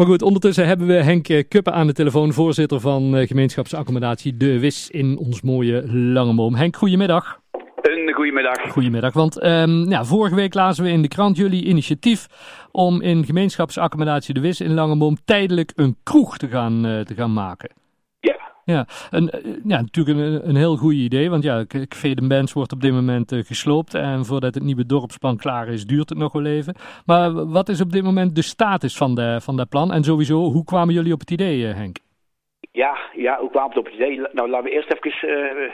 Maar goed, ondertussen hebben we Henk eh, Kuppen aan de telefoon, voorzitter van uh, gemeenschapsaccommodatie De Wis in ons mooie Langeboom. Henk, goedemiddag. Een goedemiddag. Goedemiddag, want um, ja, vorige week lazen we in de krant jullie initiatief om in gemeenschapsaccommodatie De Wis in Langeboom tijdelijk een kroeg te gaan, uh, te gaan maken. Ja, en, ja natuurlijk een, een heel goed idee, want ja, Café de Mens wordt op dit moment uh, gesloopt en voordat het nieuwe dorpsplan klaar is, duurt het nog wel even. Maar wat is op dit moment de status van, de, van dat plan en sowieso, hoe kwamen jullie op het idee, uh, Henk? Ja, ja, hoe kwamen we op het idee? Nou, laten we eerst even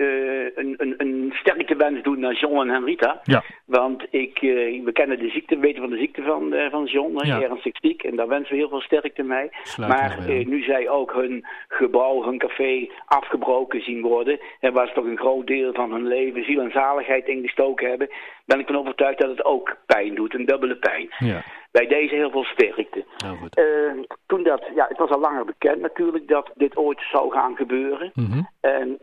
uh, een, een, een sterkte doen naar John en Henrita. Ja. Want ik, uh, we kennen de ziekte, we weten van de ziekte van, uh, van John, ja. ernstig ziek. En daar wensen we heel veel sterkte mee. Sluit maar nu zij ook hun gebouw, hun café afgebroken zien worden. En waar ze toch een groot deel van hun leven, ziel en zaligheid ingestoken hebben. Ben ik van overtuigd dat het ook pijn doet, een dubbele pijn. Ja. Bij deze heel veel sterkte. Nou, toen dat, ja, het was al langer bekend natuurlijk dat dit ooit zou gaan gebeuren. Mm -hmm. En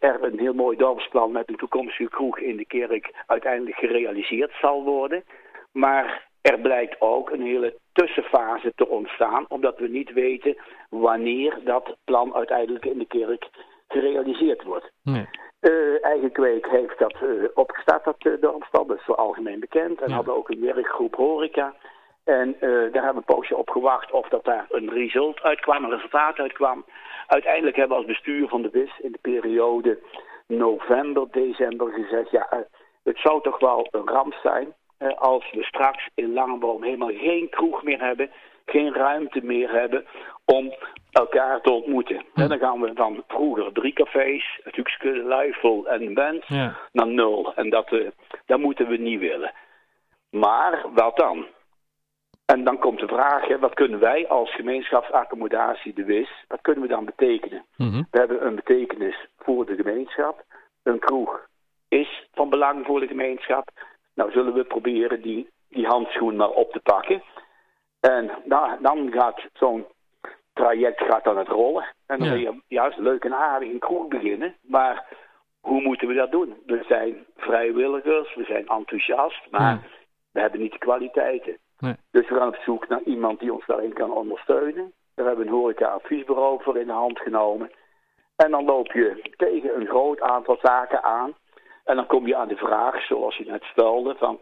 er een heel mooi dorpsplan met een toekomstige kroeg in de kerk uiteindelijk gerealiseerd zal worden. Maar er blijkt ook een hele tussenfase te ontstaan, omdat we niet weten wanneer dat plan uiteindelijk in de kerk gerealiseerd wordt. Nee. Uh, Eigen Kweek heeft dat uh, opgestart, dat uh, dorpsplan, dat is zo algemeen bekend. En Ja. hadden ook een werkgroep horeca. En daar hebben we een poosje op gewacht of dat daar een result uitkwam, een resultaat uitkwam. Uiteindelijk hebben we als bestuur van de WIS in de periode november, december gezegd... ja, het zou toch wel een ramp zijn als we straks in Langeboom helemaal geen kroeg meer hebben... geen ruimte meer hebben om elkaar te ontmoeten. Hm. En dan gaan we van vroeger drie cafés, het Huxke, Luifel en Bent, Ja. naar nul. En dat, uh, dat moeten we niet willen. Maar wat dan? En dan komt de vraag, hè, wat kunnen wij als gemeenschapsaccommodatie de WIS, wat kunnen we dan betekenen? Mhm. We hebben een betekenis voor de gemeenschap. Een kroeg is van belang voor de gemeenschap. Nou zullen we proberen die, die handschoen maar op te pakken. En nou, dan gaat zo'n traject gaat dan het rollen. En dan Ja. wil je juist leuk en aardig een kroeg beginnen. Maar hoe moeten we dat doen? We zijn vrijwilligers, we zijn enthousiast, maar Ja. we hebben niet de kwaliteiten. Dus we gaan op zoek naar iemand die ons daarin kan ondersteunen. Daar hebben we een horeca-adviesbureau voor in de hand genomen. En dan loop je tegen een groot aantal zaken aan. En dan kom je aan de vraag, zoals je net stelde, van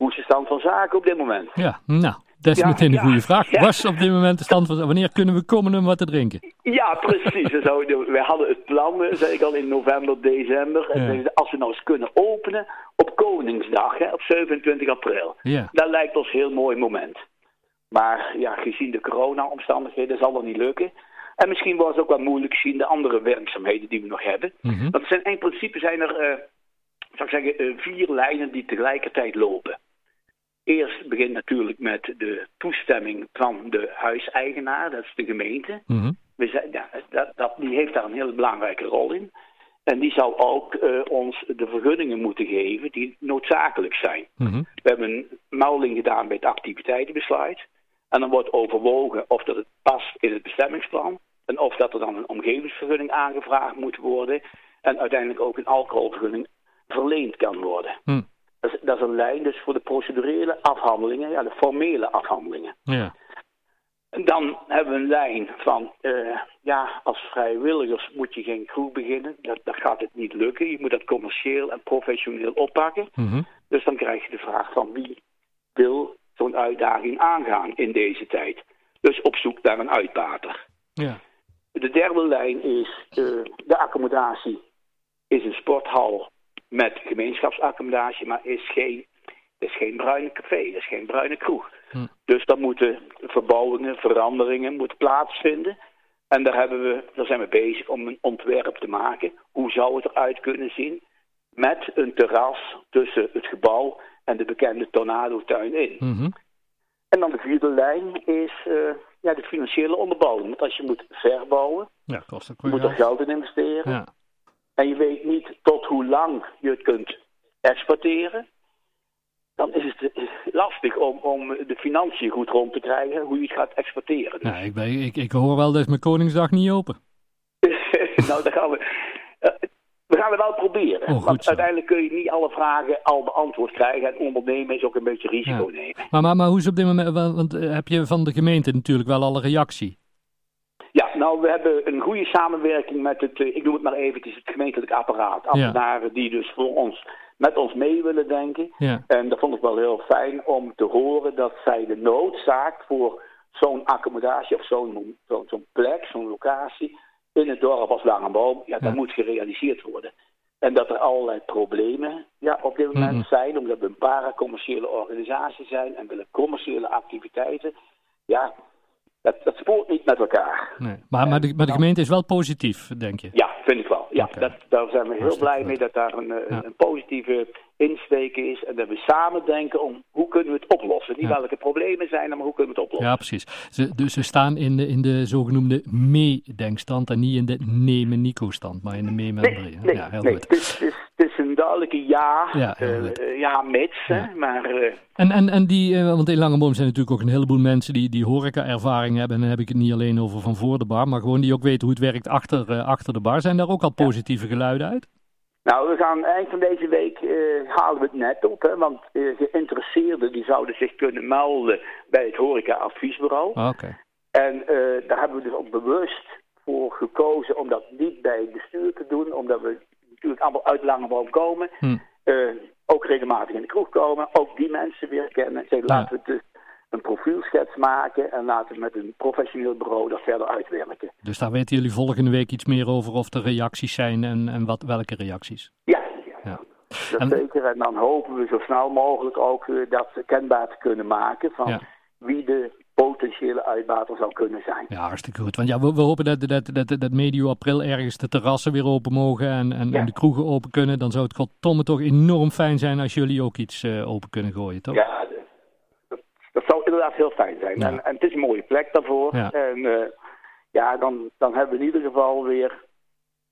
hoe is de stand van zaken op dit moment? Ja, nou, dat is Ja, meteen een ja, goede vraag. ja. Was op dit moment de stand van wanneer kunnen we komen om wat te drinken? Ja, precies. We hadden het plan, eh, zei ik al, in november, december. En als we nou eens kunnen openen op Koningsdag, hè, op 27 april. Dat lijkt ons een heel mooi moment. Maar ja, gezien de corona-omstandigheden zal dat niet lukken. En misschien was het ook wel moeilijk gezien de andere werkzaamheden die we nog hebben. Mhm. Want zijn, in principe zijn er, eh, zou ik zeggen, eh, vier lijnen die tegelijkertijd lopen. Eerst begint natuurlijk met de toestemming van de huiseigenaar, dat is de gemeente. Mhm. We zijn, ja, dat, dat, die heeft daar een hele belangrijke rol in. En die zal ook eh, ons de vergunningen moeten geven die noodzakelijk zijn. Mhm. We hebben een melding gedaan bij het activiteitenbesluit. En dan wordt overwogen of dat het past in het bestemmingsplan. En of dat er dan een omgevingsvergunning aangevraagd moet worden. En uiteindelijk ook een alcoholvergunning verleend kan worden. Hm. Dat, is, een lijn dus voor de procedurele afhandelingen, ja, de formele afhandelingen. Ja. En dan hebben we een lijn van, eh, ja, als vrijwilligers moet je geen kroeg beginnen. Dat, dat gaat het niet lukken. Je moet dat commercieel en professioneel oppakken. Mhm. Dus dan krijg je de vraag van wie wil zo'n uitdaging aangaan in deze tijd. Dus op zoek naar een uitbater. Ja. De derde lijn is eh, de accommodatie is een sporthal met gemeenschapsaccommodatie, maar is geen, is geen bruine café, is geen bruine kroeg. Hm. Dus dan moeten verbouwingen, veranderingen moeten plaatsvinden. En daar, hebben we, daar zijn we bezig om een ontwerp te maken. Hoe zou het eruit kunnen zien? Met een terras tussen het gebouw en de bekende tornado-tuin in. Mhm. En dan de vierde lijn is eh, ja, de financiële onderbouwing. Want als je moet verbouwen, Ja, kost moet er geld. geld in investeren. Ja. En je weet niet tot hoe lang je het kunt exporteren. Dan is het eh, lastig om, om de financiën goed rond te krijgen, hoe je het gaat exporteren. Nou, ik, ben, ik, ik hoor wel dat is mijn Koningsdag niet open. nou, daar gaan we. Eh, We gaan het wel proberen. Oh, want uiteindelijk kun je niet alle vragen al beantwoord krijgen. En ondernemen is ook een beetje risico nemen. Maar, maar, maar hoe is het op dit moment? Want eh, heb je van de gemeente natuurlijk wel alle reactie? Nou, we hebben een goede samenwerking met het, eh, ik noem het maar even, het gemeentelijk apparaat. Ambtenaren die dus voor ons, met ons mee willen denken. Ja. En dat vond ik wel heel fijn om te horen dat zij de noodzaak voor zo'n accommodatie of zo'n zo'n plek, zo'n locatie in het dorp als Langenboom, ja, dat moet gerealiseerd worden. En dat er allerlei problemen ja, op dit moment mhm. zijn, omdat we een paracommerciële organisatie zijn en willen commerciële activiteiten. Ja, dat, dat spoort niet met elkaar. Nee. Maar, maar, de, maar de gemeente is wel positief, denk je? Ja, vind ik wel. Ja, dat, daar zijn we heel blij mee dat daar een, eh, een positieve insteken is. En dat we samen denken om hoe kunnen we het oplossen. Niet welke problemen zijn maar hoe kunnen we het oplossen. Ja, precies. Ze, dus ze staan in de, in de zogenoemde meedenkstand en niet in de nemen-Nico-stand, maar in de mee met nee, nee, ja, heel nee. Goed. Het, is, het, is, een duidelijke ja, ja, uh, ja mits, ja. maar... Uh, en, en, en die, want in Langeboom zijn natuurlijk ook een heleboel mensen die, die horeca-ervaring hebben. En dan heb ik het niet alleen over van voor de bar, maar gewoon die ook weten hoe het werkt achter, achter de bar. Zijn daar ook al positieve geluiden uit? Nou, we gaan eind van deze week uh, halen we het net op, hè, want uh, geïnteresseerden die zouden zich kunnen melden bij het horeca-adviesbureau. Ah, oké. En uh, daar hebben we dus ook bewust voor gekozen om dat niet bij het bestuur te doen, omdat we natuurlijk allemaal uit Langeboom komen. Hm. ook regelmatig in de kroeg komen, ook die mensen weer kennen. Zeg, laten we dus een profielschets maken en laten we met een professioneel bureau dat verder uitwerken. Dus daar weten jullie volgende week iets meer over of er reacties zijn en, en wat, welke reacties? Ja, ja. Dat en... zeker. En dan hopen we zo snel mogelijk ook uh, dat kenbaar te kunnen maken van wie de potentiële uitbater zou kunnen zijn. Ja, hartstikke goed. Want ja, we, we hopen dat, dat, dat, dat medio april ergens de terrassen weer open mogen en, en, en, de kroegen open kunnen. Dan zou het godtomme toch enorm fijn zijn als jullie ook iets uh, open kunnen gooien, toch? Ja, dat zou inderdaad heel fijn zijn. En, en, het is een mooie plek daarvoor. En uh, ja, dan, dan hebben we in ieder geval weer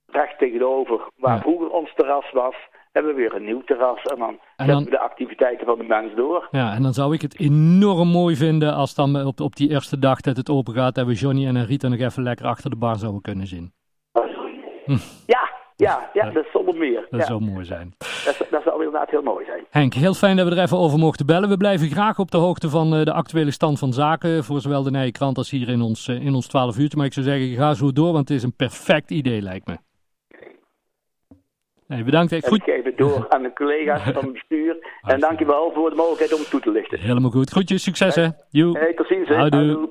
recht tegenover waar vroeger ons terras was, hebben we weer een nieuw terras. En dan zetten we de activiteiten van de mens door. Ja, en dan zou ik het enorm mooi vinden als dan op, op die eerste dag dat het open gaat, dat we Johnny en Rita nog even lekker achter de bar zouden kunnen zien. Ja, ja, ja, dat is zonder meer. Dat zou mooi zijn. Dat, dat, zou inderdaad heel mooi zijn. Henk, heel fijn dat we er even over mochten bellen. We blijven graag op de hoogte van uh, de actuele stand van zaken. Voor zowel de Nijenkrant als hier in ons, uh, in ons 12 uurtje. Maar ik zou zeggen, ga zo door, want het is een perfect idee, lijkt me. Nee, bedankt. En goed. Ik geef het door aan de collega's van het bestuur. En dankjewel voor de mogelijkheid om het toe te lichten. Helemaal goed. Groetjes, succes hè. Hey, tot ziens. Houdoe.